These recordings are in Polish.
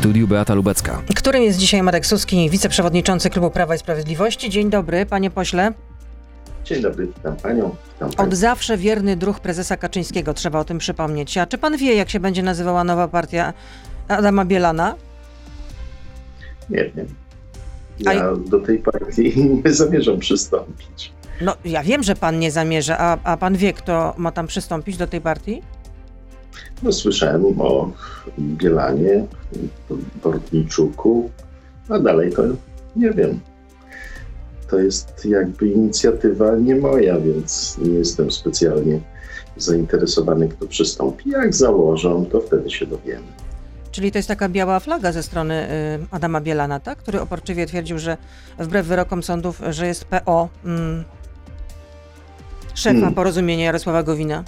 studiu Beata Lubecka. Którym jest dzisiaj Marek Suski, wiceprzewodniczący Klubu Prawa i Sprawiedliwości. Dzień dobry, panie pośle. Dzień dobry, witam panią. Witam Od zawsze wierny druh prezesa Kaczyńskiego, trzeba o tym przypomnieć. A czy pan wie, jak się będzie nazywała nowa partia Adama Bielana? Nie wiem. Ja do tej partii nie zamierzam przystąpić. No, ja wiem, że pan nie zamierza, a, a pan wie, kto ma tam przystąpić do tej partii? No, słyszałem o Bielanie, Bortniczuku, a dalej to nie wiem. To jest jakby inicjatywa nie moja, więc nie jestem specjalnie zainteresowany, kto przystąpi. Jak założą, to wtedy się dowiemy. Czyli to jest taka biała flaga ze strony y, Adama Bielana, tak? który oporczywie twierdził, że wbrew wyrokom sądów, że jest PO mm, szefa hmm. porozumienia Jarosława Gowina.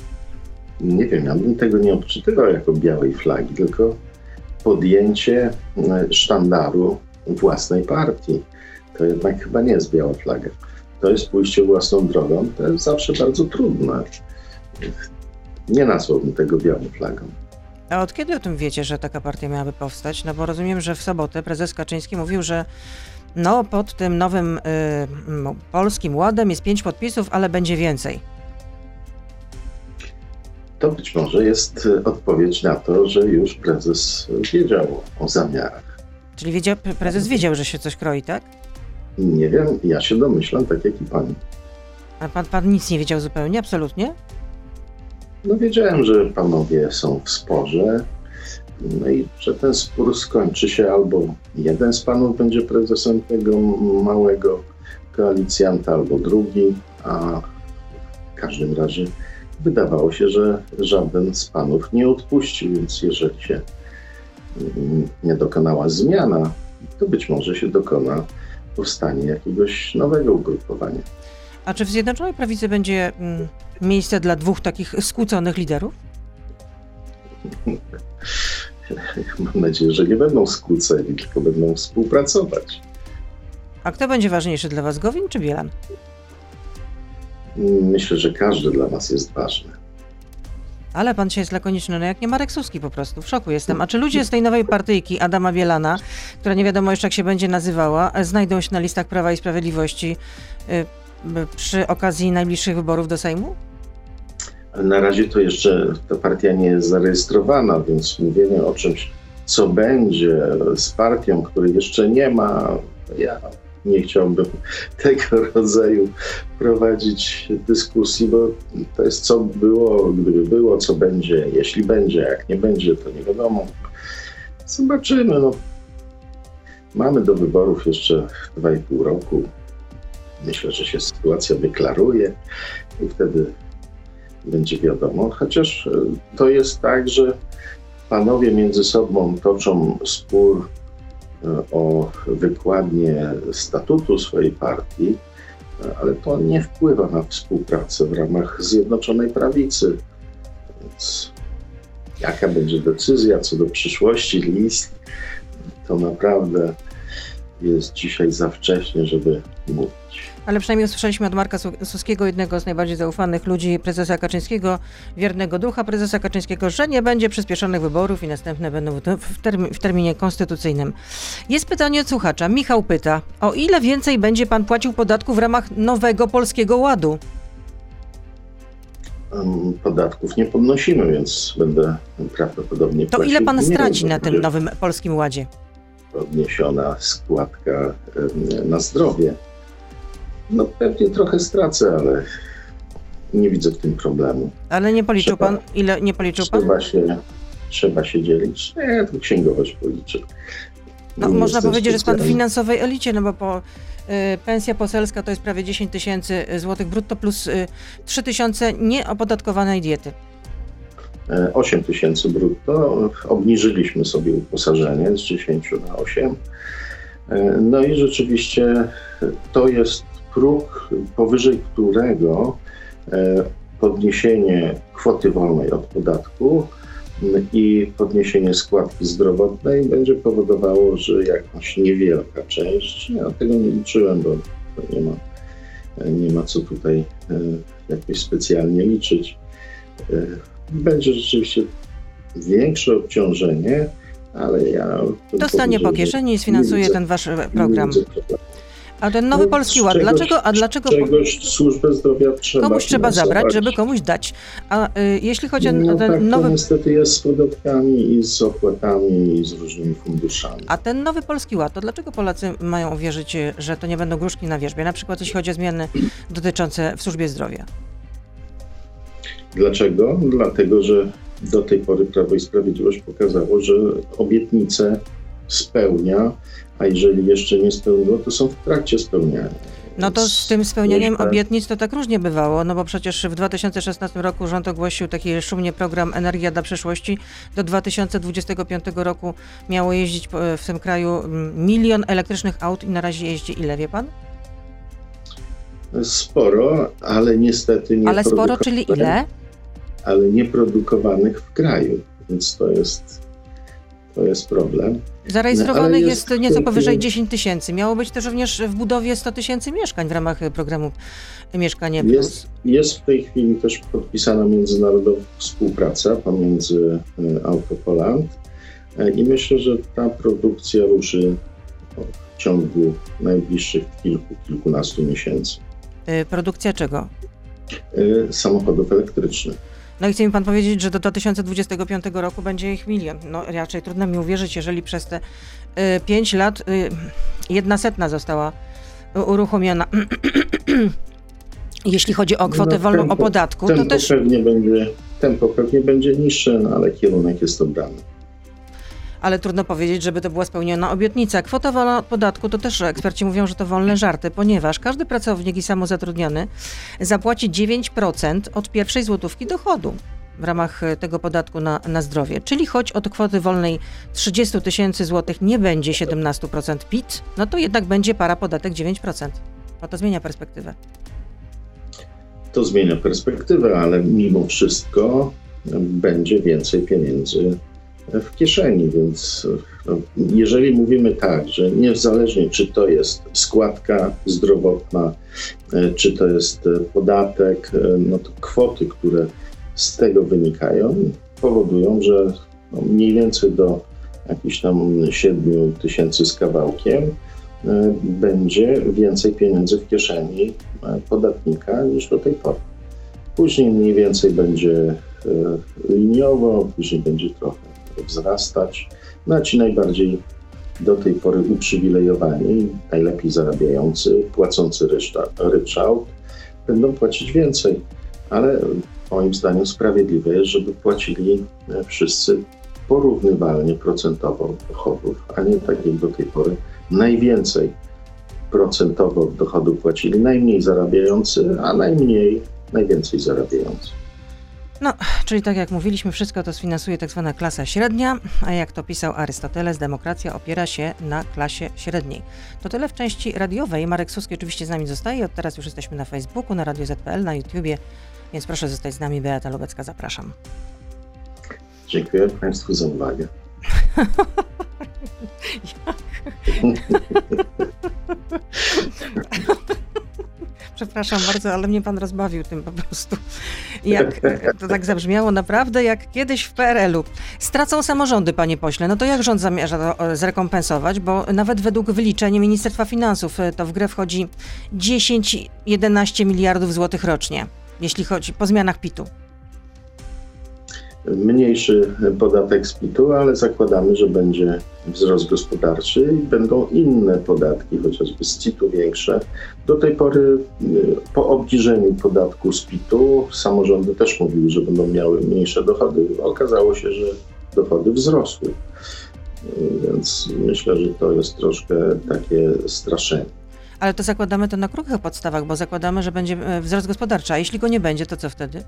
Nie wiem, ja bym tego nie odczytywał jako białej flagi, tylko podjęcie e, sztandaru własnej partii. To jednak chyba nie jest biała flaga. To jest pójście własną drogą. To jest zawsze bardzo trudne. Nie nazwałbym tego białą flagą. A od kiedy o tym wiecie, że taka partia miałaby powstać? No bo rozumiem, że w sobotę prezes Kaczyński mówił, że no pod tym nowym y, polskim ładem jest pięć podpisów, ale będzie więcej. To być może jest odpowiedź na to, że już prezes wiedział o zamiarach. Czyli wiedział, prezes wiedział, że się coś kroi, tak? Nie wiem, ja się domyślam, tak jak i pan. A pan, pan nic nie wiedział zupełnie, absolutnie? No wiedziałem, że panowie są w sporze, no i że ten spór skończy się albo jeden z panów będzie prezesem tego małego koalicjanta, albo drugi, a w każdym razie wydawało się, że żaden z panów nie odpuści, więc jeżeli się nie dokonała zmiana, to być może się dokona powstanie jakiegoś nowego ugrupowania. A czy w Zjednoczonej Prawicy będzie mm, miejsce dla dwóch takich skłóconych liderów? Mam nadzieję, że nie będą skłóceni, tylko będą współpracować. A kto będzie ważniejszy dla Was, Gowin czy Bielan? Myślę, że każdy dla nas jest ważny. Ale pan dzisiaj jest lakoniczny, no jak nie Marek Suski po prostu, w szoku jestem. A czy ludzie z tej nowej partyjki Adama Bielana, która nie wiadomo jeszcze jak się będzie nazywała, znajdą się na listach Prawa i Sprawiedliwości y, przy okazji najbliższych wyborów do Sejmu? Na razie to jeszcze ta partia nie jest zarejestrowana, więc mówienie o czymś, co będzie z partią, której jeszcze nie ma, ja nie chciałbym tego rodzaju prowadzić dyskusji, bo to jest co było, gdyby było, co będzie, jeśli będzie, jak nie będzie, to nie wiadomo. Zobaczymy. No. Mamy do wyborów jeszcze 2,5 roku. Myślę, że się sytuacja wyklaruje i wtedy będzie wiadomo. Chociaż e, to jest tak, że panowie między sobą toczą spór o wykładnię statutu swojej partii, ale to nie wpływa na współpracę w ramach Zjednoczonej Prawicy. Więc jaka będzie decyzja co do przyszłości list, to naprawdę jest dzisiaj za wcześnie, żeby mówić. Ale przynajmniej usłyszeliśmy od Marka Suskiego, jednego z najbardziej zaufanych ludzi prezesa Kaczyńskiego, wiernego ducha prezesa Kaczyńskiego, że nie będzie przyspieszonych wyborów i następne będą w, termi w terminie konstytucyjnym. Jest pytanie od słuchacza. Michał pyta, o ile więcej będzie pan płacił podatku w ramach nowego Polskiego Ładu? Podatków nie podnosimy, więc będę prawdopodobnie To ile pan straci na tym nowym Polskim Ładzie? Podniesiona składka na zdrowie no pewnie trochę stracę, ale nie widzę w tym problemu. Ale nie policzył trzeba, pan? Ile nie policzył trzeba pan? Się, trzeba się dzielić. Nie, to księgowość policzy. No, można powiedzieć, że jest pan w finansowej elicie, no bo po, y, pensja poselska to jest prawie 10 tysięcy złotych brutto plus y, 3 tysiące nieopodatkowanej diety. 8 e, tysięcy brutto. Obniżyliśmy sobie uposażenie z 10 na 8. E, no i rzeczywiście to jest próg, powyżej którego e, podniesienie kwoty wolnej od podatku i podniesienie składki zdrowotnej będzie powodowało, że jakaś niewielka część, ja tego nie liczyłem, bo nie ma, nie ma co tutaj e, jakoś specjalnie liczyć, e, będzie rzeczywiście większe obciążenie ale ja... Dostanie po kieszeni i sfinansuje ten wasz program. A ten nowy no, Polski Ład, czegoś, dlaczego? A dlaczego czegoś służbę zdrowia trzeba Komuś trzeba zabrać, żeby komuś dać. A y, jeśli chodzi o no, ten tak, nowy... To niestety jest z podatkami i z opłatami i z różnymi funduszami. A ten nowy Polski Ład, to dlaczego Polacy mają uwierzyć, że to nie będą gruszki na wierzbie? Na przykład jeśli chodzi o zmiany dotyczące w służbie zdrowia. Dlaczego? Dlatego, że do tej pory Prawo i Sprawiedliwość pokazało, że obietnice spełnia, a jeżeli jeszcze nie spełniło, to są w trakcie spełniania. No to z tym spełnianiem obietnic to tak różnie bywało, no bo przecież w 2016 roku rząd ogłosił taki szumnie program Energia dla przyszłości. Do 2025 roku miało jeździć w tym kraju mm, milion elektrycznych aut i na razie jeździ ile, wie pan? Sporo, ale niestety nie Ale sporo, czyli ile? Ale nieprodukowanych w kraju, więc to jest to jest problem. Zarejestrowanych no, jest, jest, nieco powyżej 10 tysięcy. Miało być też również w budowie 100 tysięcy mieszkań w ramach programu Mieszkanie Plus. Jest, jest w tej chwili też podpisana międzynarodowa współpraca pomiędzy e, Autopoland e, i myślę, że ta produkcja ruszy w ciągu najbliższych kilku, kilkunastu miesięcy. E, produkcja czego? Samochodów elektrycznych. No i chce mi pan powiedzieć, że do 2025 roku będzie ich milion. No raczej trudno mi uwierzyć, jeżeli przez te y, 5 lat y, jedna setna została uruchomiona. Jeśli chodzi o kwotę no, wolną tempo, o podatku, to też. Pewnie będzie, tempo pewnie będzie niższe, no, ale kierunek jest obrany ale trudno powiedzieć, żeby to była spełniona obietnica. Kwota wolna od podatku to też eksperci mówią, że to wolne żarty, ponieważ każdy pracownik i samozatrudniony zapłaci 9% od pierwszej złotówki dochodu w ramach e, tego podatku na, na zdrowie. Czyli choć od kwoty wolnej 30 tysięcy złotych nie będzie 17% PIT, no to jednak będzie para podatek 9%. Bo to zmienia perspektywę. To zmienia perspektywę, ale mimo wszystko będzie więcej pieniędzy w kieszeni, więc no, jeżeli mówimy tak, że niezależnie czy to jest składka zdrowotna, e, czy to jest e, podatek, e, no to kwoty, które z tego wynikają, powodują, że no mniej więcej do jakichś tam 7 tysięcy z kawałkiem będzie więcej pieniędzy w kieszeni podatnika niż do tej pory. Później mniej więcej będzie liniowo, później będzie trochę wzrastać. No a ci najbardziej do tej pory uprzywilejowani, najlepiej zarabiający, płacący ryczałt, będą płacić więcej. Ale moim zdaniem sprawiedliwe jest, żeby płacili e, wszyscy porównywalnie procentowo dochodów, a nie tak jak do tej pory najwięcej procentowo od dochodu płacili najmniej zarabiający, a najmniej najwięcej zarabiający. No, czyli tak jak mówiliśmy, wszystko to sfinansuje tak zwana klasa średnia, a jak to pisał Arystoteles, demokracja opiera się na klasie średniej. To tyle w części radiowej. Marek Suski oczywiście z nami zostaje. Od teraz już jesteśmy na Facebooku, na Radio ZPL, na YouTubie, więc proszę zostać z nami. Beata Lubecka, zapraszam. Dziękuję Państwu za uwagę. Przepraszam bardzo, ale mnie pan rozbawił tym po prostu. Jak to tak zabrzmiało naprawdę jak kiedyś w PRL-u. Stracą samorządy, panie pośle. No to jak rząd zamierza to e, zrekompensować? Bo nawet według wyliczeń Ministerstwa Finansów e, to w grę wchodzi 10-11 miliardów złotych rocznie, jeśli chodzi po zmianach PIT-u mniejszy podatek z PIT-u, ale zakładamy, że będzie wzrost gospodarczy i będą inne podatki, chociażby z CIT-u większe. Do tej pory y, po obniżeniu podatku z PIT-u samorządy też mówiły, że będą miały mniejsze dochody. Okazało się, że dochody wzrosły. Y, więc myślę, że to jest troszkę takie straszenie. Ale to zakładamy to na krótkich podstawach, bo zakładamy, że będzie e, wzrost gospodarczy, a jeśli go nie będzie, to co wtedy?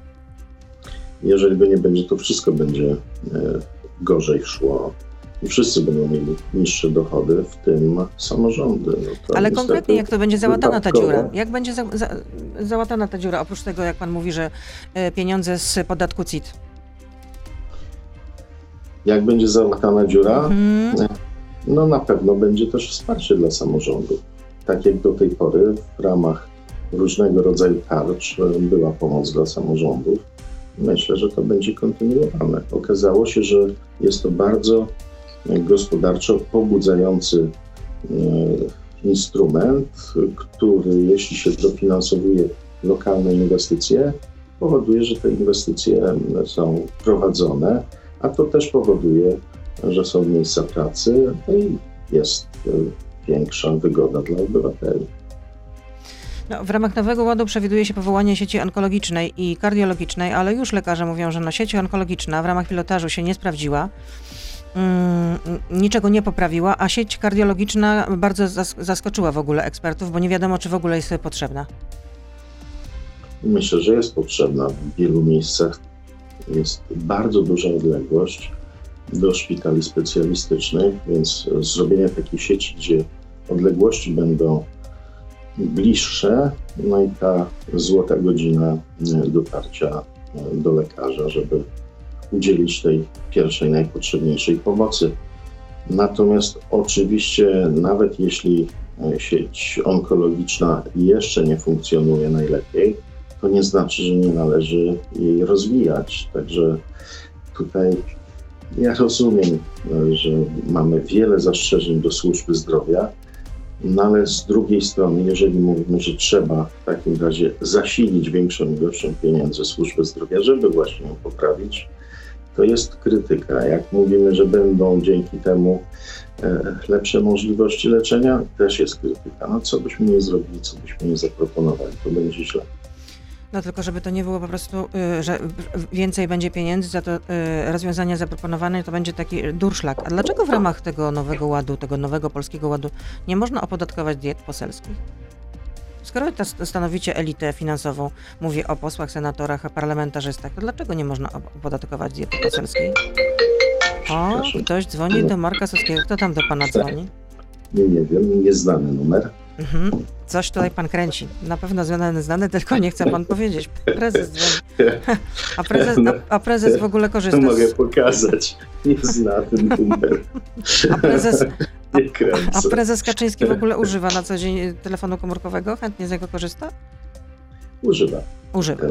Jeżeli go nie będzie, to wszystko będzie e, gorzej szło wszyscy będą mieli niższe dochody, w tym samorządy. No Ale konkretnie jak to będzie załatana ta dziura? Jak będzie za, za, załatana ta dziura, oprócz tego, jak pan mówi, że e, pieniądze z podatku CIT? Jak będzie załatana dziura? Mhm. No na pewno będzie też wsparcie dla samorządów. Tak jak do tej pory w ramach różnego rodzaju tarcz e, była pomoc dla samorządów myślę, że to będzie kontynuowane. Okazało się, że jest to bardzo gospodarczo pobudzający instrument, który jeśli się dofinansowuje lokalne inwestycje, powoduje, że te inwestycje są prowadzone, a to też powoduje, że są miejsca pracy no i jest większa wygoda dla obywateli. No, w ramach Nowego Ładu przewiduje się powołanie sieci onkologicznej i kardiologicznej, ale już lekarze mówią, że no, sieć onkologiczna w ramach pilotażu się nie sprawdziła. Mm, niczego nie poprawiła, a sieć kardiologiczna bardzo zaskoczyła w ogóle ekspertów, bo nie wiadomo, czy w ogóle jest potrzebna. Myślę, że jest potrzebna w wielu miejscach. Jest bardzo duża odległość do szpitali specjalistycznych, więc zrobienie takiej sieci, gdzie odległości będą bliższe, no i ta złota godzina dotarcia do lekarza, żeby udzielić tej pierwszej, najpotrzebniejszej pomocy. Natomiast oczywiście, nawet jeśli e, sieć onkologiczna jeszcze nie funkcjonuje najlepiej, to nie znaczy, że nie należy jej rozwijać. Także tutaj ja rozumiem, e, że mamy wiele zastrzeżeń do służby zdrowia, no ale z drugiej strony, jeżeli mówimy, że trzeba w takim razie zasilić większą ilością pieniędzy służbę zdrowia, żeby właśnie ją poprawić, to jest krytyka. Jak mówimy, że będą dzięki temu e, lepsze możliwości leczenia, też jest krytyka. No co byśmy nie zrobili, co byśmy nie zaproponowali, to będzie źle. No tylko, żeby to nie było po prostu, y, że więcej będzie pieniędzy za to y, rozwiązania zaproponowane, to będzie taki durszlak. A dlaczego w ramach tego nowego ładu, tego nowego polskiego ładu nie można opodatkować diet poselskich? Skoro stanowicie elitę finansową, mówię o posłach, senatorach, parlamentarzystach, to dlaczego nie można opodatkować diety poselskiej? O, ktoś dzwoni do Marka Soskiego. Kto tam do pana dzwoni? Nie, nie wiem, nieznany numer. Mhm. Coś tutaj pan kręci. Na pewno znany, znany, tylko nie chce pan powiedzieć. Prezes dzwoni. A prezes, a, a prezes w ogóle korzysta z... Mogę pokazać. Nieznany numer. A prezes, a, a, prezes Kaczyński w ogóle używa na co dzień telefonu komórkowego? Chętnie z niego korzysta? Używa. Używa.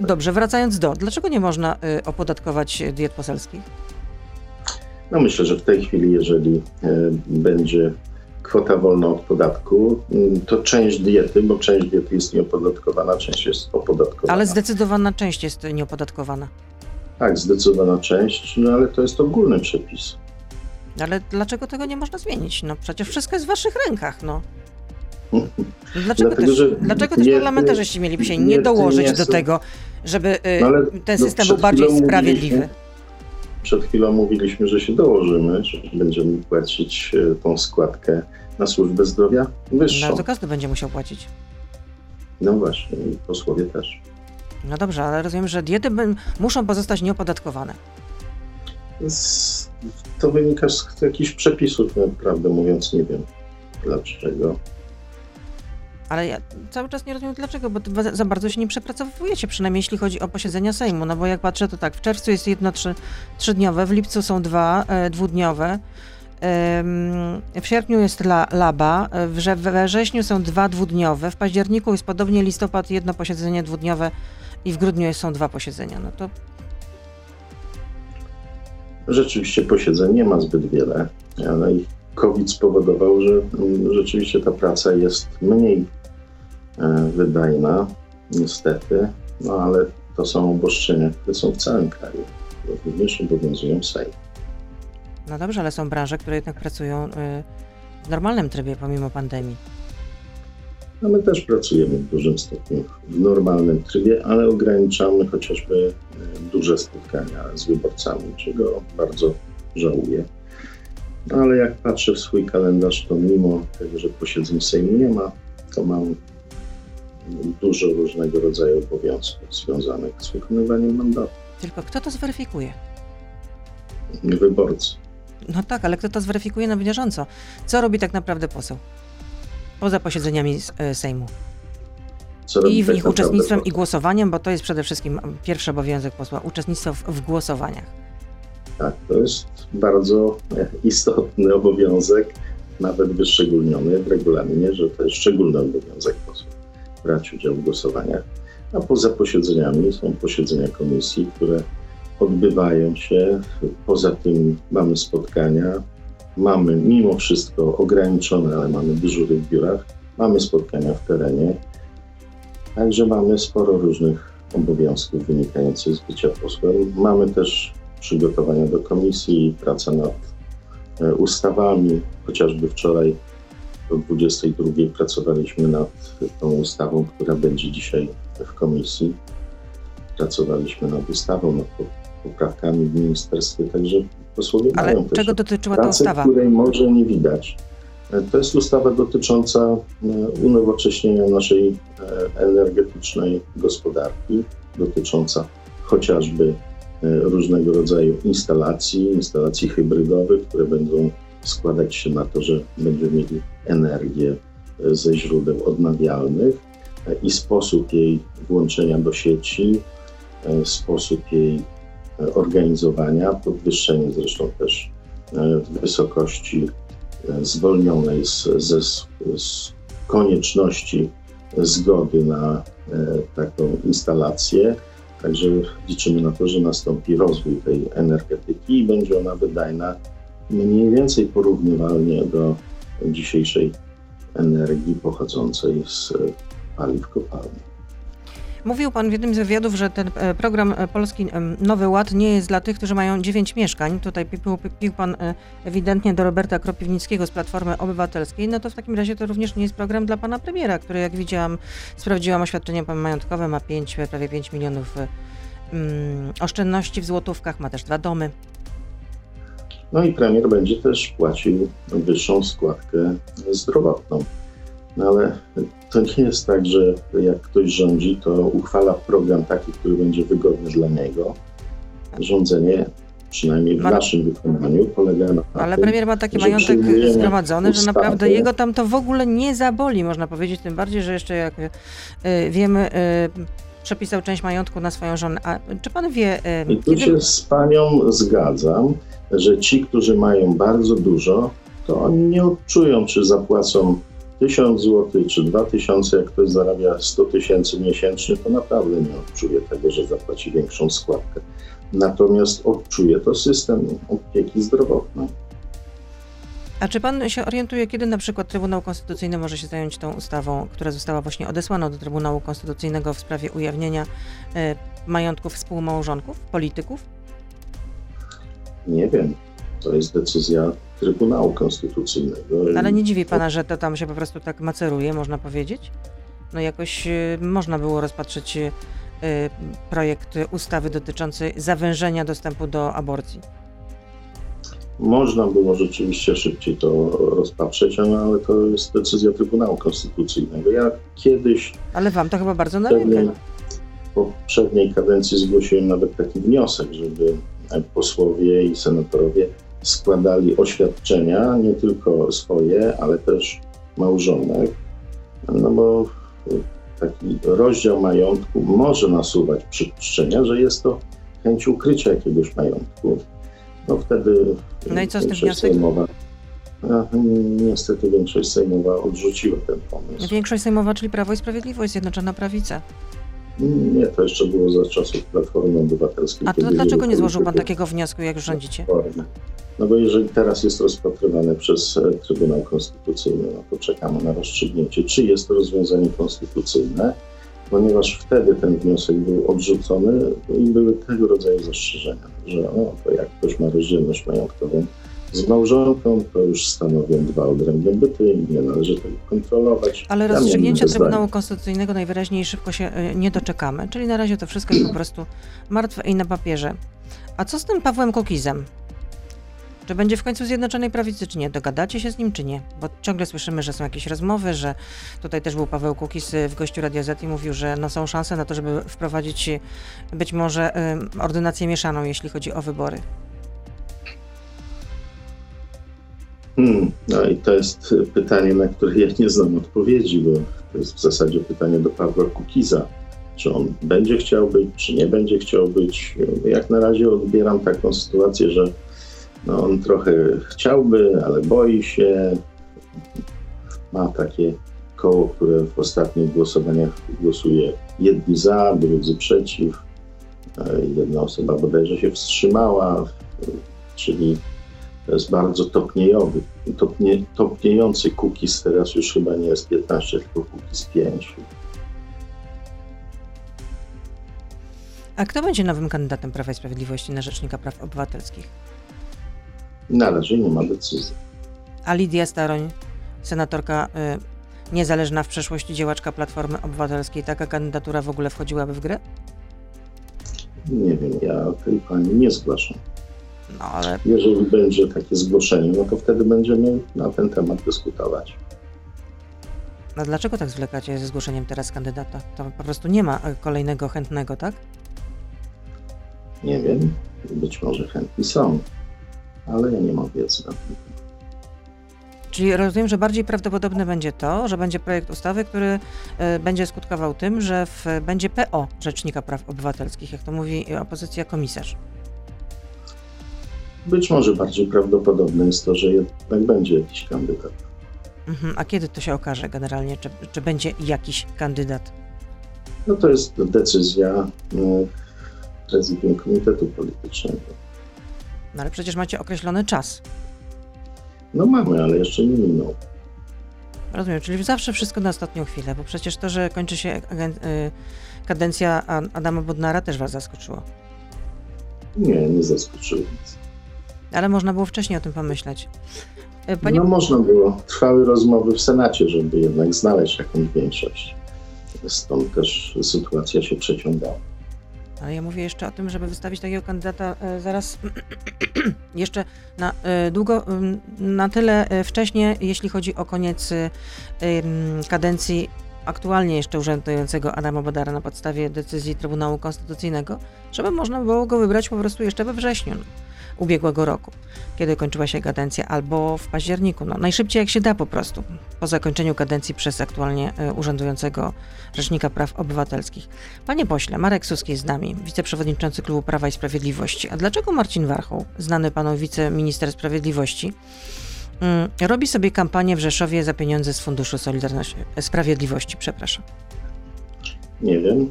Dobrze, wracając do, dlaczego nie można y, opodatkować diet poselskich? No myślę, że w tej chwili, jeżeli y, będzie kwota wolna od podatku, y, to część diety, bo część diety jest nieopodatkowana, część jest opodatkowana. Ale zdecydowana część jest nieopodatkowana. Tak, zdecydowana część, no ale to jest ogólny przepis. Ale dlaczego tego nie można zmienić? No przecież wszystko jest w waszych rękach, no. Dlaczego, Dlatego, też, dlaczego też parlamentarzyści mieliby się nie, nie dołożyć nie do tego, żeby y, no ten no system był bardziej sprawiedliwy? Przed chwilą mówiliśmy, że się dołożymy, że będziemy płacić e, tą składkę na służbę zdrowia wyższą. No to każdy będzie musiał płacić. No właśnie, posłowie też. No dobrze, ale rozumiem, że diety muszą pozostać nieopodatkowane. Z, to wynika z jakichś przepisów, prawdę mówiąc, nie wiem dlaczego. Ale ja cały czas nie rozumiem dlaczego, bo za bardzo się nie przepracowujecie, przynajmniej jeśli chodzi o posiedzenia Sejmu. No bo jak patrzę, to tak, w czerwcu jest jedno trzy, trzydniowe, w lipcu są dwa e, dwudniowe, w sierpniu jest la, laba, w, we wrześniu są dwa dwudniowe, w październiku jest podobnie listopad jedno posiedzenie dwudniowe i w grudniu są dwa posiedzenia. No to Rzeczywiście posiedzeń nie ma zbyt wiele, ale COVID spowodował, że mm, rzeczywiście ta praca jest mniej wydajna, niestety, no ale to są obostrzenia, które są w całym kraju, również obowiązują Sejm. No dobrze, ale są branże, które jednak pracują y, w normalnym trybie pomimo pandemii. No my też pracujemy w dużym stopniu w normalnym trybie, ale ograniczamy chociażby e, duże spotkania z wyborcami, czego bardzo żałuję. No ale jak patrzę w swój kalendarz, to mimo tego, że posiedzeń Sejmu nie ma, to mam dużo różnego rodzaju obowiązków związanych z wykonywaniem mandatu. Tylko kto to zweryfikuje? Wyborcy. No tak, ale kto to zweryfikuje na bieżąco? Co robi tak naprawdę poseł? Poza posiedzeniami e, Sejmu. I w tak nich uczestnictwem poseł? i głosowaniem, bo to jest przede wszystkim pierwszy obowiązek posła uczestnictwo w, w głosowaniach. Tak, to jest bardzo istotny obowiązek, nawet wyszczególniony w regulaminie, że to jest szczególny obowiązek posła brać udział w głosowaniach. A poza posiedzeniami są posiedzenia komisji, które odbywają się. Poza tym mamy spotkania. Mamy mimo wszystko ograniczone, ale mamy dyżury w biurach. Mamy spotkania w terenie. Także mamy sporo różnych obowiązków wynikających z bycia posłem. Mamy też przygotowania do komisji, praca nad e, ustawami. Chociażby wczoraj o 22 pracowaliśmy nad tą ustawą, która będzie dzisiaj w komisji. Pracowaliśmy nad ustawą, nad poprawkami w ministerstwie, także posłowie Ale mają czego też dotyczyła ta pracę, ustawa? której może nie widać. E, To jest ustawa dotycząca e, unowocześnienia naszej e, energetycznej gospodarki, dotycząca chociażby różnego rodzaju instalacji, instalacji hybrydowych, które będą składać się na to, że będziemy mieli energię e, ze źródeł odnawialnych e, i sposób jej włączenia do sieci, e, sposób jej organizowania, podwyższenie zresztą też wysokości zwolnionej z, ze, z konieczności zgody na taką instalację. Także liczymy na to, że nastąpi rozwój tej energetyki i będzie ona wydajna mniej więcej porównywalnie do dzisiejszej energii pochodzącej z paliw kopalnych. Mówił pan w jednym z wywiadów, że ten e, program e, Polski Nowy Ład nie jest dla tych, którzy mają 9 mieszkań. Tutaj pił, pił pan e, ewidentnie do Roberta Kropiwnickiego z Platformy Obywatelskiej. No to w takim razie to również nie jest program dla pana premiera, który jak widziałam, sprawdziłam oświadczenie majątkowe, ma 5, prawie 5 milionów e, mm, oszczędności w złotówkach, ma też dwa domy. No i premier będzie też płacił wyższą składkę zdrowotną. No ale to nie jest tak, że jak ktoś rządzi, to uchwala program taki, który będzie wygodny dla niego. Rządzenie, przynajmniej w Ma- naszym wykonaniu, polega na Ale tym, premier ma taki że majątek zgromadzony, że ustawę. naprawdę jego tam to w ogóle nie zaboli, można powiedzieć. Tym bardziej, że jeszcze jak e, wiemy, e, przepisał część majątku na swoją żonę. A czy pan wie, e, I tu się z panią zgadzam, że ci, którzy mają bardzo dużo, to oni nie odczują, czy zapłacą 1000 zł, czy 2000, jak ktoś zarabia 100 tysięcy miesięcznie, to naprawdę nie odczuje tego, że zapłaci większą składkę. Natomiast odczuje to system opieki zdrowotnej. A czy pan się orientuje, kiedy na przykład Trybunał Konstytucyjny może się zająć tą ustawą, która została właśnie odesłana do Trybunału Konstytucyjnego w sprawie ujawnienia e, majątków współmałżonków, polityków? Nie wiem, to jest decyzja Trybunału Konstytucyjnego. Ale nie dziwi pana, że to tam się po prostu tak maceruje, można powiedzieć? No jakoś e, można było rozpatrzeć e, projekt ustawy dotyczący zawężenia dostępu do aborcji. Można było rzeczywiście szybciej to rozpatrzeć, ale to jest decyzja Trybunału Konstytucyjnego. Ja kiedyś Ale wam to chyba bardzo na rękę. poprzedniej kadencji zgłosiłem nawet taki wniosek, żeby posłowie i senatorowie składali oświadczenia, nie tylko swoje, ale też małżonek, no bo taki rozdział majątku może nasuwać przypuszczenia, że jest to chęć ukrycia jakiegoś majątku. No wtedy No i co z tym wniosek? Sejmowa, a, niestety większość sejmowa odrzuciła ten pomysł. Większość sejmowa, czyli Prawo i Sprawiedliwość, Zjednoczona Prawica. Nie, to jeszcze było za czasów Platformy Obywatelskiej. A to dlaczego nie złożył pan takiego wniosku, jak rządzicie? Platformy. No bo jeżeli teraz jest rozpatrywane przez e, Trybunał Konstytucyjny, no to czekamy na rozstrzygnięcie, czy jest to rozwiązanie konstytucyjne, ponieważ wtedy ten wniosek był odrzucony i były tego rodzaju zastrzeżenia, że o, to jak ktoś ma rozdzielność majątkową z małżonką, to już stanowią dwa odrębne byty i nie należy tego kontrolować. Ale Ja rozstrzygnięcia. Trybunału Konstytucyjnego najwyraźniej szybko się y, nie doczekamy, czyli na razie to wszystko jest po prostu martwe i na papierze. A co z tym Pawłem Kukizem? Czy będzie w końcu Zjednoczonej Prawicy, czy nie? Dogadacie się z nim, czy nie? Bo ciągle słyszymy, że są jakieś rozmowy, że tutaj też był Paweł Kukiz y, w gościu Radia Z i mówił, że no są szanse na to, żeby wprowadzić y, być może ordynację mieszaną, jeśli chodzi o wybory. Hmm, no i to jest pytanie, na które ja nie znam odpowiedzi, bo to jest w zasadzie pytanie do Pawła Kukiza. Czy on będzie chciał być, czy nie będzie chciał być. Jak na razie odbieram taką sytuację, że no on trochę chciałby, ale boi się. Ma takie koło, które w ostatnich głosowaniach głosuje jedni za, drudzy przeciw. Jedna osoba bodajże się wstrzymała, czyli to jest bardzo topniejowy, topnie, topniejący cookies, teraz już chyba nie jest 15, tylko cookies 5. A kto będzie nowym kandydatem Prawa i Sprawiedliwości na Rzecznika Praw Obywatelskich? Na razie nie ma decyzji. A Lidia Staroń, senatorka y, niezależna w przeszłości działaczka Platformy Obywatelskiej, taka kandydatura w ogóle wchodziłaby w grę? Nie wiem, ja tej pani nie zgłaszam. No ale Jeżeli będzie takie zgłoszenie, no to wtedy będziemy na ten temat dyskutować. no dlaczego tak zwlekacie ze zgłoszeniem teraz kandydata? To po prostu nie ma kolejnego chętnego, tak? Nie wiem, być może chętni są, ale ja nie mam wiedzy na ten temat. Czyli rozumiem, że bardziej prawdopodobne będzie to, że będzie projekt ustawy, który y, będzie skutkował tym, że w, będzie PO Rzecznika Praw Obywatelskich, jak to mówi opozycja komisarz. Być może bardziej prawdopodobne jest to, że jednak będzie jakiś kandydat. Mhm. A kiedy to się okaże generalnie, czy, czy będzie jakiś kandydat? No to jest decyzja e, prezydium Komitetu Politycznego. No ale przecież macie określony czas. No mamy, ale jeszcze nie minął. Rozumiem, czyli zawsze wszystko na ostatnią chwilę, bo przecież to, że kończy się y, kadencja Adama Bodnara też was zaskoczyło. Nie, nie zaskoczyło nic. Ale można było wcześniej o tym pomyśleć. Y, Panie, No można było. Trwały rozmowy w Senacie, żeby jednak znaleźć jakąś większość. Stąd też sytuacja się przeciągała. ale ja mówię jeszcze o tym, żeby wystawić takiego kandydata y, zaraz jeszcze na y, długo, na tyle wcześnie, jeśli chodzi o koniec kadencji aktualnie jeszcze urzędującego Adama Bodara na podstawie decyzji Trybunału Konstytucyjnego, żeby można było go wybrać po prostu jeszcze we wrześniu ubiegłego roku, kiedy kończyła się kadencja, albo w październiku. No, najszybciej jak się da po prostu, po zakończeniu kadencji przez aktualnie y, urzędującego Rzecznika Praw Obywatelskich. Panie pośle, Marek Suski jest z nami, wiceprzewodniczący Klubu Prawa i Sprawiedliwości. A dlaczego Marcin Warchoł, znany panu wiceminister sprawiedliwości, mm, robi sobie kampanię w Rzeszowie za pieniądze z Funduszu Solidarności, Sprawiedliwości, przepraszam. Nie wiem.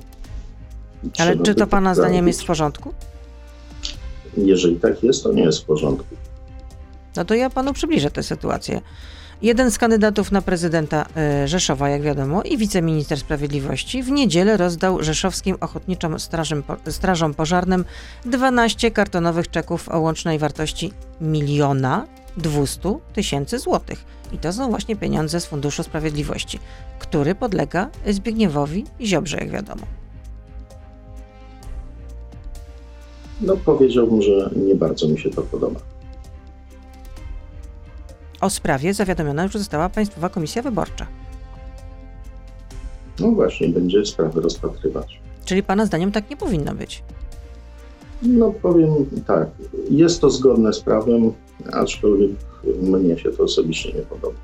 Ale Trzeba czy by to pana zdaniem jest w porządku? Jeżeli tak jest, to nie jest w porządku. No to ja panu przybliżę tę sytuację. Jeden z kandydatów na prezydenta y, Rzeszowa, jak wiadomo, i wiceminister sprawiedliwości w niedzielę rozdał rzeszowskim ochotniczym strażom, po- strażom pożarnym 12 kartonowych czeków o łącznej wartości miliona 200 tysięcy złotych. I to są właśnie pieniądze z Funduszu Sprawiedliwości, który podlega Zbigniewowi Ziobrze, jak wiadomo. No powiedziałbym, że nie bardzo mi się to podoba. O sprawie zawiadomiona już została Państwowa Komisja Wyborcza. No właśnie, będzie sprawy rozpatrywać. Czyli pana zdaniem tak nie powinno być. No powiem tak, jest to zgodne z prawem, aczkolwiek mnie się to osobiście nie podoba.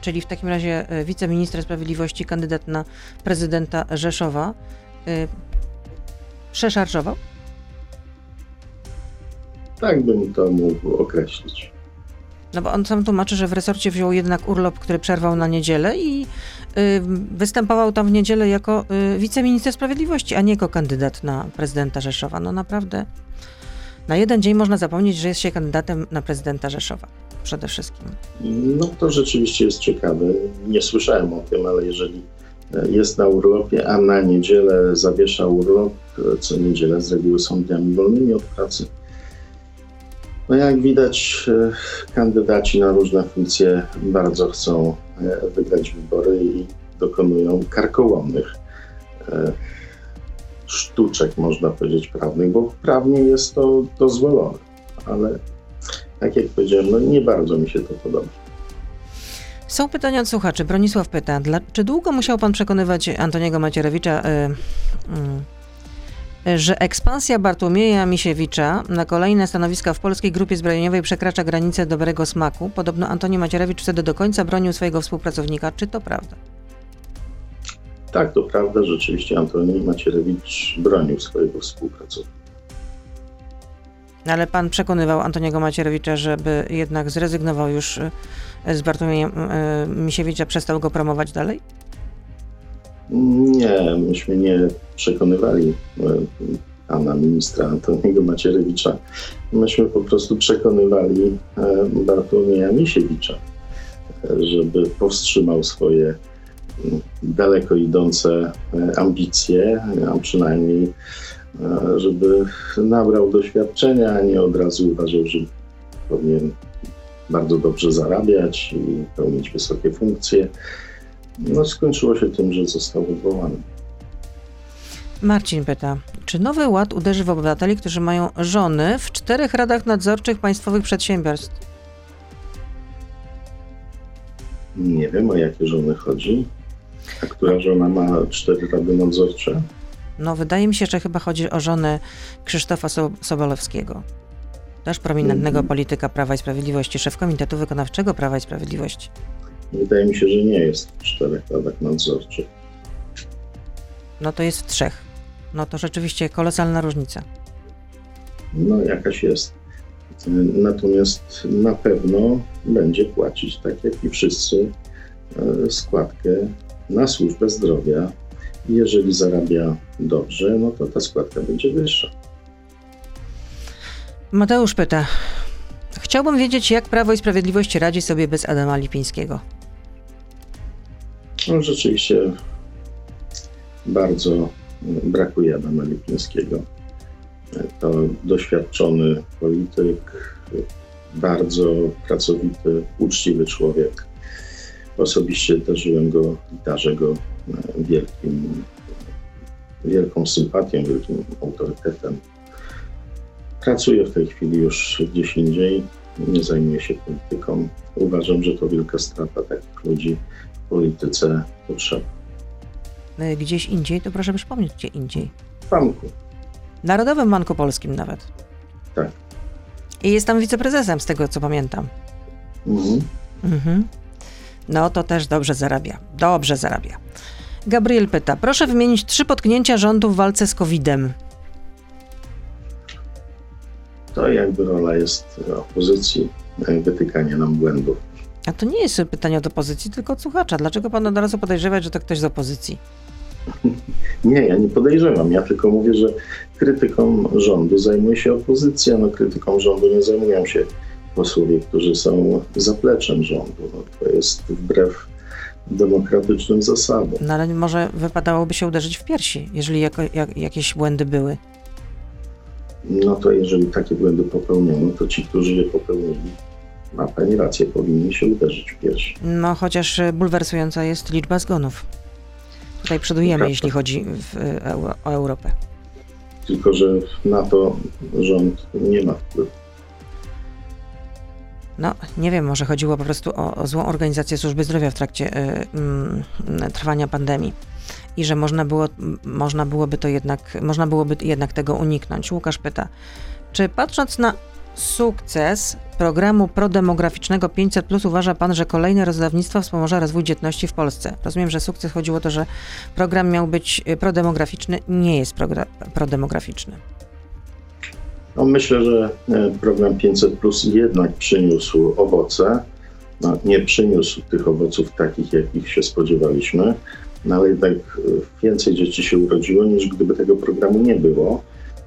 Czyli w takim razie y, wiceminister sprawiedliwości, kandydat na prezydenta Rzeszowa, y, przeszarżował? Tak bym to mógł określić. No bo on sam tłumaczy, że w resorcie wziął jednak urlop, który przerwał na niedzielę i y, występował tam w niedzielę jako y, wiceminister sprawiedliwości, a nie jako kandydat na prezydenta Rzeszowa. No naprawdę. Na jeden dzień można zapomnieć, że jest się kandydatem na prezydenta Rzeszowa. Przede wszystkim. No to rzeczywiście jest ciekawe. Nie słyszałem o tym, ale jeżeli e, jest na urlopie, a na niedzielę zawiesza urlop, co niedzielę z reguły są dniami wolnymi od pracy. No jak widać, e, kandydaci na różne funkcje bardzo chcą e, wygrać wybory i dokonują karkołomnych e, sztuczek, można powiedzieć, prawnych, bo prawnie jest to dozwolone, ale tak jak powiedziałem, no nie bardzo mi się to podoba. Są pytania od słuchaczy. Bronisław pyta, czy długo musiał pan przekonywać Antoniego Macierewicza, y, y, że ekspansja Bartłomieja Misiewicza na kolejne stanowiska w polskiej grupie zbrojeniowej przekracza granicę dobrego smaku? Podobno Antoni Macierewicz wtedy do końca bronił swojego współpracownika. Czy to prawda? Tak, to prawda, rzeczywiście Antoni Macierewicz bronił swojego współpracownika. Ale pan przekonywał Antoniego Macierewicza, żeby jednak zrezygnował już y, z Bartłomieja y, Misiewicza, przestał go promować dalej? Nie, myśmy nie przekonywali e, pana ministra Antoniego Macierewicza. Myśmy po prostu przekonywali e, Bartłomieja Misiewicza, e, żeby powstrzymał swoje daleko idące ambicje, a przynajmniej żeby nabrał doświadczenia, a nie od razu uważał, że powinien bardzo dobrze zarabiać i pełnić wysokie funkcje. No, skończyło się tym, że został odwołany. Marcin pyta, czy nowy ład uderzy w obywateli, którzy mają żony w czterech radach nadzorczych państwowych przedsiębiorstw? Nie wiem, o jakie żony chodzi. A która żona ma cztery rady nadzorcze? No, wydaje mi się, że chyba chodzi o żonę Krzysztofa so Sobolewskiego. Też prominentnego mm -hmm. polityka Prawa i Sprawiedliwości, szef Komitetu Wykonawczego Prawa i Sprawiedliwości. Wydaje mi się, że nie jest w czterech radach nadzorczych. No to jest w trzech. No to rzeczywiście kolosalna różnica. No jakaś jest. Natomiast na pewno będzie płacić, tak jak i wszyscy, e, składkę na służbę zdrowia. Jeżeli zarabia dobrze, no to ta składka będzie wyższa. Mateusz pyta. Chciałbym wiedzieć, jak Prawo i Sprawiedliwość radzi sobie bez Adama Lipińskiego. No, rzeczywiście bardzo brakuje Adama Lipińskiego. To doświadczony polityk, bardzo pracowity, uczciwy człowiek. Osobiście darzyłem go darzę go wielkim, wielką sympatią, wielkim autorytetem. Pracuję w tej chwili już gdzieś indziej, nie zajmuję się polityką. Uważam, że to wielka strata takich ludzi polityce potrzebne. Gdzieś indziej, to proszę przypomnieć, gdzie indziej. W banku. Narodowym Banku Polskim nawet. Tak. I jest tam wiceprezesem, z tego co pamiętam. Mhm. mhm. No to też dobrze zarabia. Dobrze zarabia. Gabriel pyta, proszę wymienić trzy potknięcia rządu w walce z COVID-em. To jakby rola jest opozycji, wytykanie nam błędów. A to nie jest pytanie od opozycji, tylko od słuchacza. Dlaczego pan od razu podejrzewać, że to ktoś z opozycji? Nie, ja nie podejrzewam. Ja tylko mówię, że krytyką rządu zajmuje się opozycja. No, krytyką rządu nie zajmują się posłowie, którzy są zapleczem rządu. No, to jest wbrew demokratycznym zasadom. No ale może wypadałoby się uderzyć w piersi, jeżeli jako, jak, jakieś błędy były. No to jeżeli takie błędy popełniono, to ci, którzy je popełnili, ma Pani rację, powinni się uderzyć w piersi. No, chociaż e, bulwersująca jest liczba zgonów. Tutaj przodujemy, jeśli chodzi w, e, o Europę. Tylko, że na to rząd nie ma wpływu. No, nie wiem, może chodziło po prostu o, o złą organizację służby zdrowia w trakcie y, y, trwania pandemii i że można, było, można byłoby to jednak, można byłoby jednak tego uniknąć. Łukasz pyta, czy patrząc na sukces programu prodemograficznego 500 plus uważa pan, że kolejne rozdawnictwo wspomoże rozwój dzietności w Polsce? Rozumiem, że sukces chodziło o to, że program miał być y, prodemograficzny, nie jest prodemograficzny. No myślę, że e, program 500 plus jednak przyniósł owoce. No, nie przyniósł tych owoców takich, jakich się spodziewaliśmy, no ale jednak e, więcej dzieci się urodziło niż gdyby tego programu nie było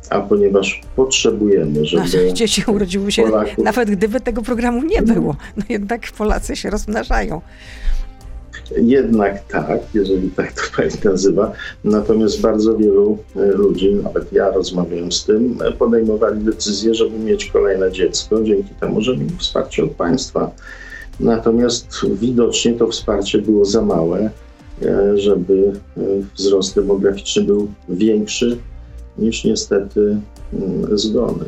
a ponieważ potrzebujemy, żeby. Nasze dzieci urodziły się, Polaków... nawet gdyby tego programu nie było. No jednak Polacy się rozmnażają. Jednak tak, jeżeli tak to pani nazywa. Natomiast bardzo wielu e, ludzi, nawet ja rozmawiałem z tym, e, podejmowali decyzję, żeby mieć kolejne dziecko, dzięki temu, że mieli wsparcie od państwa. Natomiast widocznie to wsparcie było za małe, żeby wzrost demograficzny był większy niż niestety mm, zgony.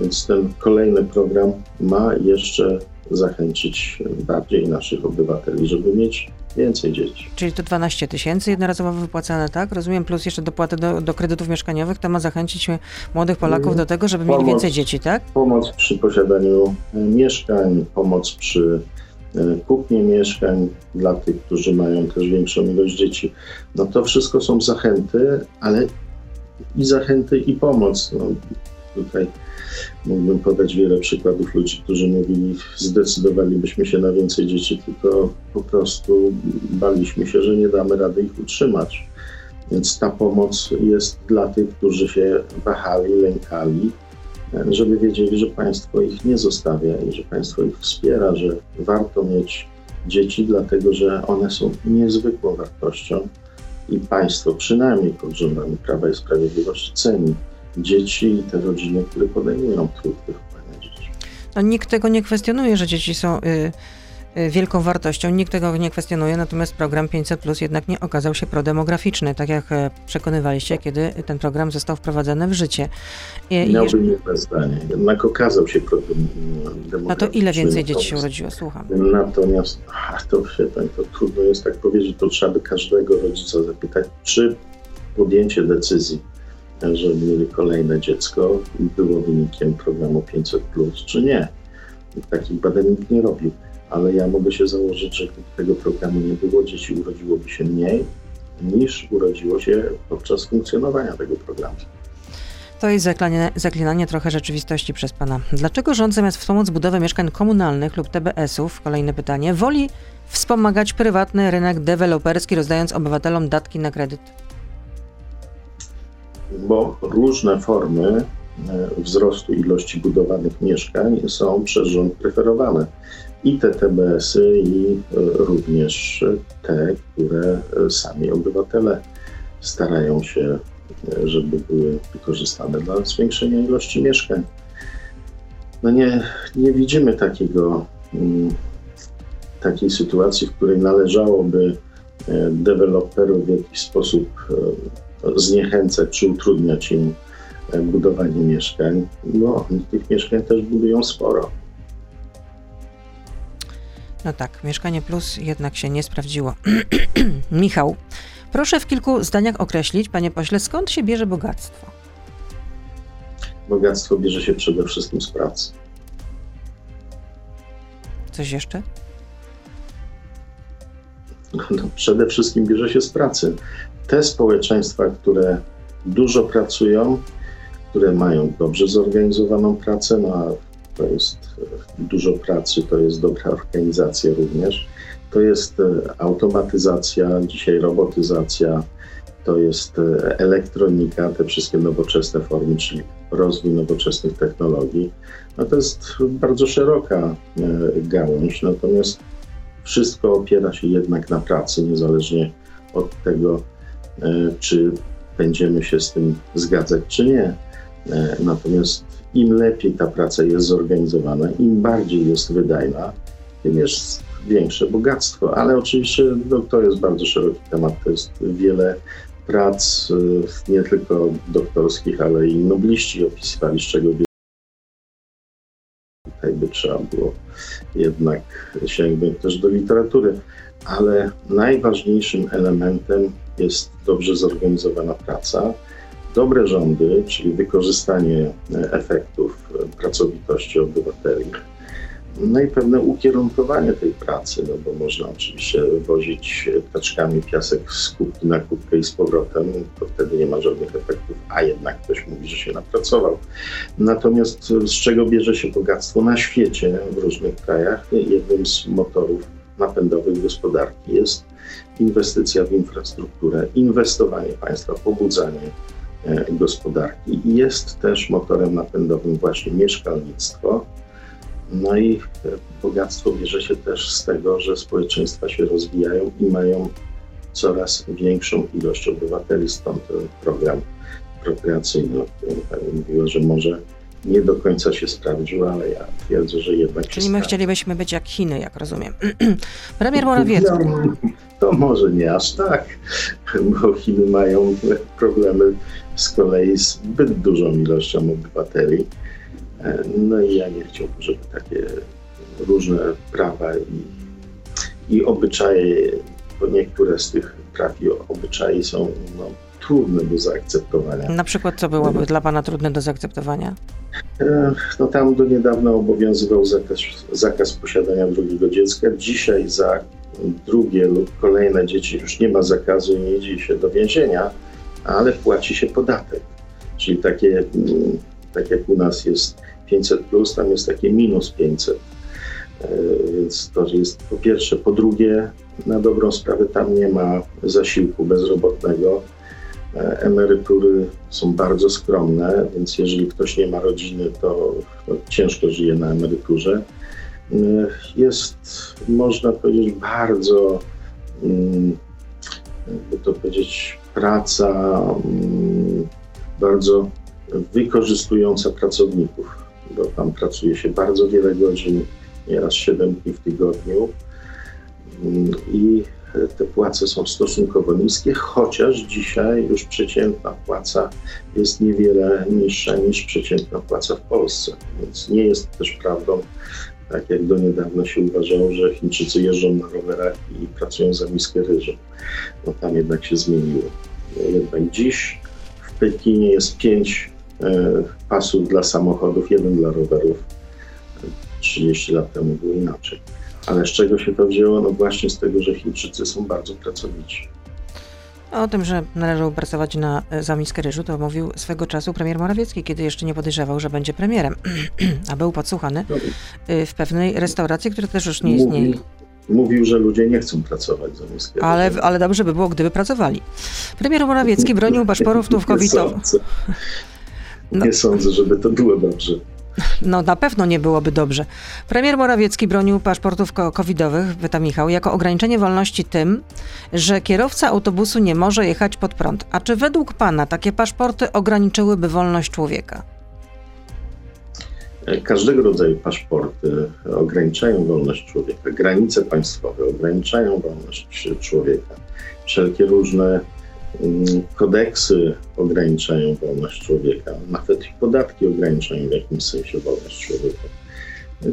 Więc ten kolejny program ma jeszcze zachęcić bardziej naszych obywateli, żeby mieć więcej dzieci. Czyli to 12 tysięcy jednorazowo wypłacane, tak? Rozumiem, plus jeszcze dopłaty do, do kredytów mieszkaniowych, to ma zachęcić młodych Polaków do tego, żeby pomoc, mieli więcej dzieci, tak? Pomoc przy posiadaniu e, mieszkań, pomoc przy e, kupnie mieszkań dla tych, którzy mają też większą ilość dzieci. No to wszystko są zachęty, ale i zachęty, i pomoc. No, tutaj mógłbym podać wiele przykładów ludzi, którzy mówili, zdecydowalibyśmy się na więcej dzieci, tylko po prostu baliśmy się, że nie damy rady ich utrzymać. Więc ta pomoc jest dla tych, którzy się wahali, lękali, żeby wiedzieli, że państwo ich nie zostawia i że państwo ich wspiera, że warto mieć dzieci, dlatego że one są niezwykłą wartością i państwo, przynajmniej pod rządami Prawa i Sprawiedliwości, ceni dzieci i te rodziny, które podejmują trud wychowania dzieci. No, nikt tego nie kwestionuje, że dzieci są. Y wielką wartością. Nikt tego nie kwestionuje, natomiast program 500 Plus jednak nie okazał się prodemograficzny, tak jak e, przekonywaliście, kiedy ten program został wprowadzony w życie. I, Miałbym jeszcze... jedno zdanie. Jednak okazał się prodemograficzny. No to ile więcej dzieci się urodziło? Słucham. Natomiast to, to trudno jest tak powiedzieć, to trzeba by każdego rodzica zapytać, czy podjęcie decyzji że mieli kolejne dziecko było wynikiem programu 500, czy nie. Takich badań nikt nie robił ale ja mogę się założyć, że gdyby tego programu nie było, dzieci urodziłoby się mniej niż urodziło się podczas funkcjonowania tego programu. To jest zaklinanie, zaklinanie trochę rzeczywistości przez Pana. Dlaczego rząd zamiast wspomóc budowę mieszkań komunalnych lub TBS-ów, kolejne pytanie, woli wspomagać prywatny rynek deweloperski, rozdając obywatelom datki na kredyt? Bo różne formy e, wzrostu ilości budowanych mieszkań są przez rząd preferowane i te TBS-y, i e, również te, które e, sami obywatele starają się, e, żeby były wykorzystane dla zwiększenia ilości mieszkań. No nie, nie widzimy takiego, mm, takiej sytuacji, w której należałoby deweloperów w jakiś sposób zniechęcać czy utrudniać im budowanie mieszkań, bo oni tych mieszkań też budują sporo. No tak, Mieszkanie Plus jednak się nie sprawdziło. Michał, proszę w kilku zdaniach określić, panie pośle, skąd się bierze bogactwo? Bogactwo bierze się przede wszystkim z pracy. Coś jeszcze? No, przede wszystkim bierze się z pracy. Te społeczeństwa, które dużo pracują, które mają dobrze zorganizowaną pracę, no a to jest e, dużo pracy, to jest dobra organizacja również. To jest e, automatyzacja, dzisiaj robotyzacja, to jest e, elektronika, te wszystkie nowoczesne formy, czyli rozwój nowoczesnych technologii. No to jest bardzo szeroka gałąź, natomiast wszystko opiera się jednak na pracy, niezależnie od tego, czy będziemy się z tym zgadzać, czy nie. Natomiast im lepiej ta praca jest zorganizowana, im bardziej jest wydajna, tym jest większe bogactwo. Ale oczywiście no, to jest bardzo szeroki temat. To jest wiele prac, y, nie tylko doktorskich, ale i nobliści opisywali, z czego tutaj by trzeba było jednak sięgnąć też do literatury. Ale najważniejszym elementem jest dobrze zorganizowana praca dobre rządy, czyli wykorzystanie e, efektów e, pracowitości obywateli, no i pewne ukierunkowanie tej pracy, no bo można oczywiście wozić taczkami piasek z kubki na kubkę i z powrotem, to wtedy nie ma żadnych efektów, a jednak ktoś mówi, że się napracował. Natomiast z czego bierze się bogactwo na świecie, w różnych krajach? Jednym z motorów napędowych gospodarki jest inwestycja w infrastrukturę, inwestowanie państwa, pobudzanie E, gospodarki i jest też motorem napędowym właśnie mieszkalnictwo. No i e, bogactwo bierze się też z tego, że społeczeństwa się rozwijają i mają coraz większą ilość obywateli, stąd ten program prokreacyjny, o którym Pani mówiła, że może nie do końca się sprawdził, ale ja twierdzę, że jednak Czyli my chcielibyśmy być jak Chiny, jak rozumiem. Premier Morawiecki. No, to może nie aż tak, bo Chiny mają problemy z kolei z zbyt dużą ilością obywateli. E, no i ja nie chciałbym, żeby takie różne prawa i, i obyczaje, bo niektóre z tych praw i obyczai są no, trudne do zaakceptowania. Na przykład co byłoby no. dla Pana trudne do zaakceptowania? E, no tam do niedawna obowiązywał zakaz, zakaz posiadania drugiego dziecka. Dzisiaj za drugie lub kolejne dzieci już nie ma zakazu i nie idzie się do więzienia, ale płaci się podatek. Czyli takie, mm, tak jak u nas jest 500, plus, tam jest takie minus 500. E, więc to jest po pierwsze. Po drugie, na dobrą sprawę tam nie ma zasiłku bezrobotnego. E, emerytury są bardzo skromne, więc jeżeli ktoś nie ma rodziny, to, ciężko żyje na emeryturze. E, jest, można powiedzieć, bardzo, mm, jakby to powiedzieć, praca mm, bardzo wykorzystująca pracowników, bo tam pracuje się bardzo wiele godzin, nieraz 7 dni w tygodniu mm, i te płace są stosunkowo niskie, chociaż dzisiaj już przeciętna płaca jest niewiele niższa niż przeciętna płaca w Polsce. Więc nie jest też prawdą, tak jak do niedawna się uważało, że Chińczycy jeżdżą na rowerach i pracują za miskę ryżu. No tam jednak się zmieniło. Jednak dziś w Pekinie jest pięć e, pasów dla samochodów, jeden dla rowerów. 30 lat temu było inaczej. Ale z czego się to wzięło? No właśnie z tego, że Chińczycy są bardzo pracowici. O tym, że należało pracować na, e, za miskę ryżu, to mówił swego czasu premier Morawiecki, kiedy jeszcze nie podejrzewał, że będzie premierem, a był podsłuchany y, w pewnej restauracji, która też już nie istnieje. Mówił, mówił, że ludzie nie chcą pracować za miskę ale, ryżu. Ale dobrze by było, gdyby pracowali. Premier Morawiecki bronił paszportów covidowych. Nie, nie sądzę, żeby to było dobrze. No na pewno nie byłoby dobrze. Premier Morawiecki bronił paszportów covidowych, pyta Michał, jako ograniczenie wolności tym, że kierowca autobusu nie może jechać pod prąd. A czy według pana takie paszporty ograniczyłyby wolność człowieka? Każdego rodzaju paszporty ograniczają wolność człowieka. Granice państwowe ograniczają wolność człowieka. Wszelkie różne kodeksy ograniczają wolność człowieka, nawet i podatki ograniczają w jakimś sensie wolność człowieka.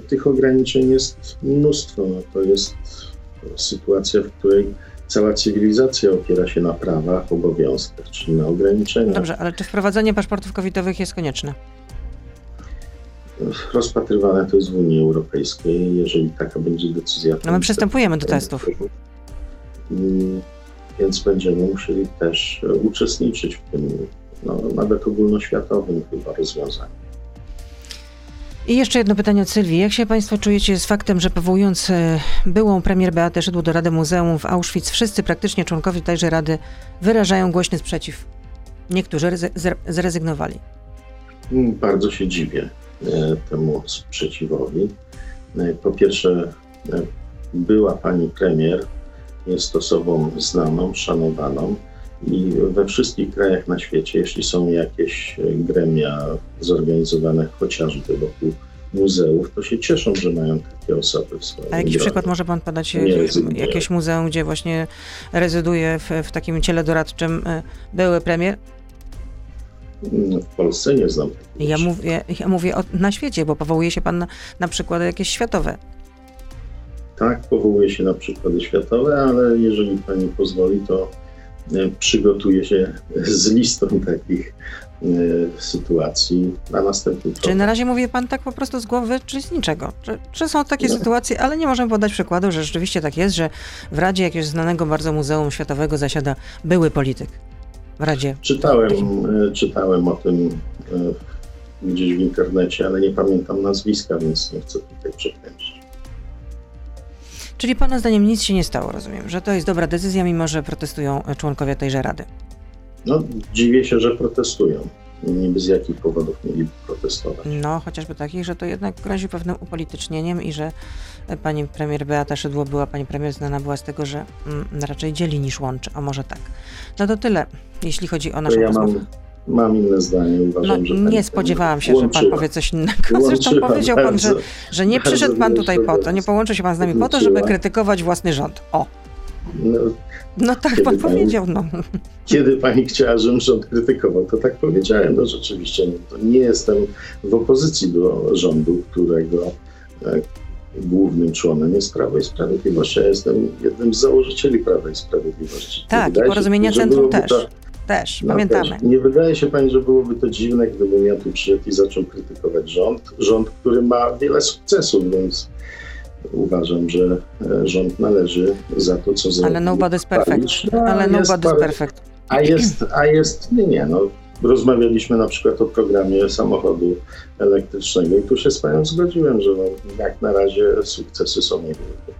Tych ograniczeń jest mnóstwo. No to jest sytuacja, w której cała cywilizacja opiera się na prawach, obowiązkach, czyli na ograniczeniach. Dobrze, ale czy wprowadzenie paszportów covidowych jest konieczne? Rozpatrywane to jest w Unii Europejskiej. Jeżeli taka będzie decyzja. No my przystępujemy do testów. Mm, więc będziemy musieli też e, uczestniczyć w tym no, nawet ogólnoświatowym chyba rozwiązaniu. I jeszcze jedno pytanie od Sylwii. Jak się Państwo czujecie z faktem, że powołując e, byłą premier Beatę Szydło do Rady Muzeum w Auschwitz, wszyscy praktycznie członkowie tejże Rady wyrażają głośny sprzeciw? Niektórzy zrezygnowali. Mm, bardzo się dziwię e, temu sprzeciwowi. Po pierwsze, była pani premier, jest osobą znaną, szanowaną i we wszystkich krajach na świecie, jeśli są jakieś gremia zorganizowane chociażby wokół muzeów, to się cieszą, że mają takie osoby w swoim A jaki przykład może pan podać? jakieś muzeum, gdzie właśnie rezyduje w, w takim ciele doradczym e, były premier? No, w Polsce nie znam. Ja mówię, ja mówię o, na świecie, bo powołuje się pan na, na przykłady jakieś światowe. Tak, powołuje się na przykłady światowe, ale jeżeli pani pozwoli, to e, przygotuję się z listą takich e, sytuacji na następny Czy na razie mówi pan tak po prostu z głowy, czy z niczego? Czy, czy są takie no. sytuacje, ale nie możemy podać przykładu, że rzeczywiście tak jest, że w Radzie jakiegoś znanego bardzo Muzeum Światowego zasiada były polityk w Radzie? Czytałem, e, czytałem o tym gdzieś w internecie, ale nie pamiętam nazwiska, więc nie chcę tutaj przekręcić. Czyli Pana zdaniem nic się nie stało, rozumiem, że to jest dobra decyzja, mimo że protestują członkowie tejże Rady. No, dziwię się, że protestują. Niby z jakich powodów mieli protestować? No, chociażby takich, że to jednak grozi pewnym upolitycznieniem i że pani premier Beata Szydło była, pani premier znana była z tego, że mm, raczej dzieli niż łączy, a może tak. No to tyle, jeśli chodzi o naszą ja rozmowę. Mam Mam inne zdanie. Uważam, no, że nie spodziewałam się, łączyła. że pan powie coś innego. Zresztą powiedział pan, że, że nie przyszedł pan tutaj po to, nie połączył się pan z nami po to, żeby krytykować własny rząd. O. No, no tak pan pani, powiedział, no. Kiedy pani chciała, żebym rząd krytykował, to tak powiedziałem. No rzeczywiście nie, nie jestem w opozycji do rządu, którego e, głównym członem jest Prawo i Sprawiedliwość. Ja jestem jednym z założycieli Prawa i Sprawiedliwości. Tak, i Porozumienia Centrum też. Ta, też, no pamiętamy. Też. Nie wydaje się pani, że byłoby to dziwne, gdybym ja tu przyszedł i zaczął krytykować rząd. Rząd, który ma wiele sukcesów, więc uważam, że e, rząd należy za to, co zrobił. Ale nobody's perfect. No, Ale nobody's perfect. A jest, a jest, nie, nie, no rozmawialiśmy na przykład o programie samochodu elektrycznego i tu się z Panią zgodziłem, że no, jak na razie sukcesy są niewielkie.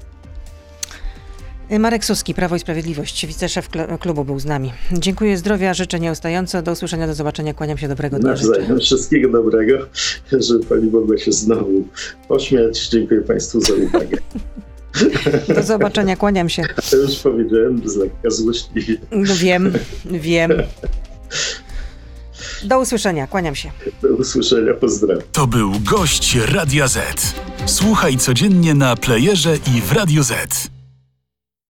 Marek Suski, Prawo i Sprawiedliwość, wiceszef kl- klubu był z nami. Dziękuję, zdrowia, życzę nieustająco. Do usłyszenia, do zobaczenia. Kłaniam się, dobrego dnia. życzę. Nawzajem wszystkiego dobrego, żeby Pani mogła się znowu pośmiać. Dziękuję Państwu za uwagę. Do zobaczenia, kłaniam się. To już powiedziałem z lekka złośliwie. No wiem, wiem. Do usłyszenia, kłaniam się. Do usłyszenia, pozdrawiam. To był gość Radia Z. Słuchaj codziennie na playerze i w Radio Z.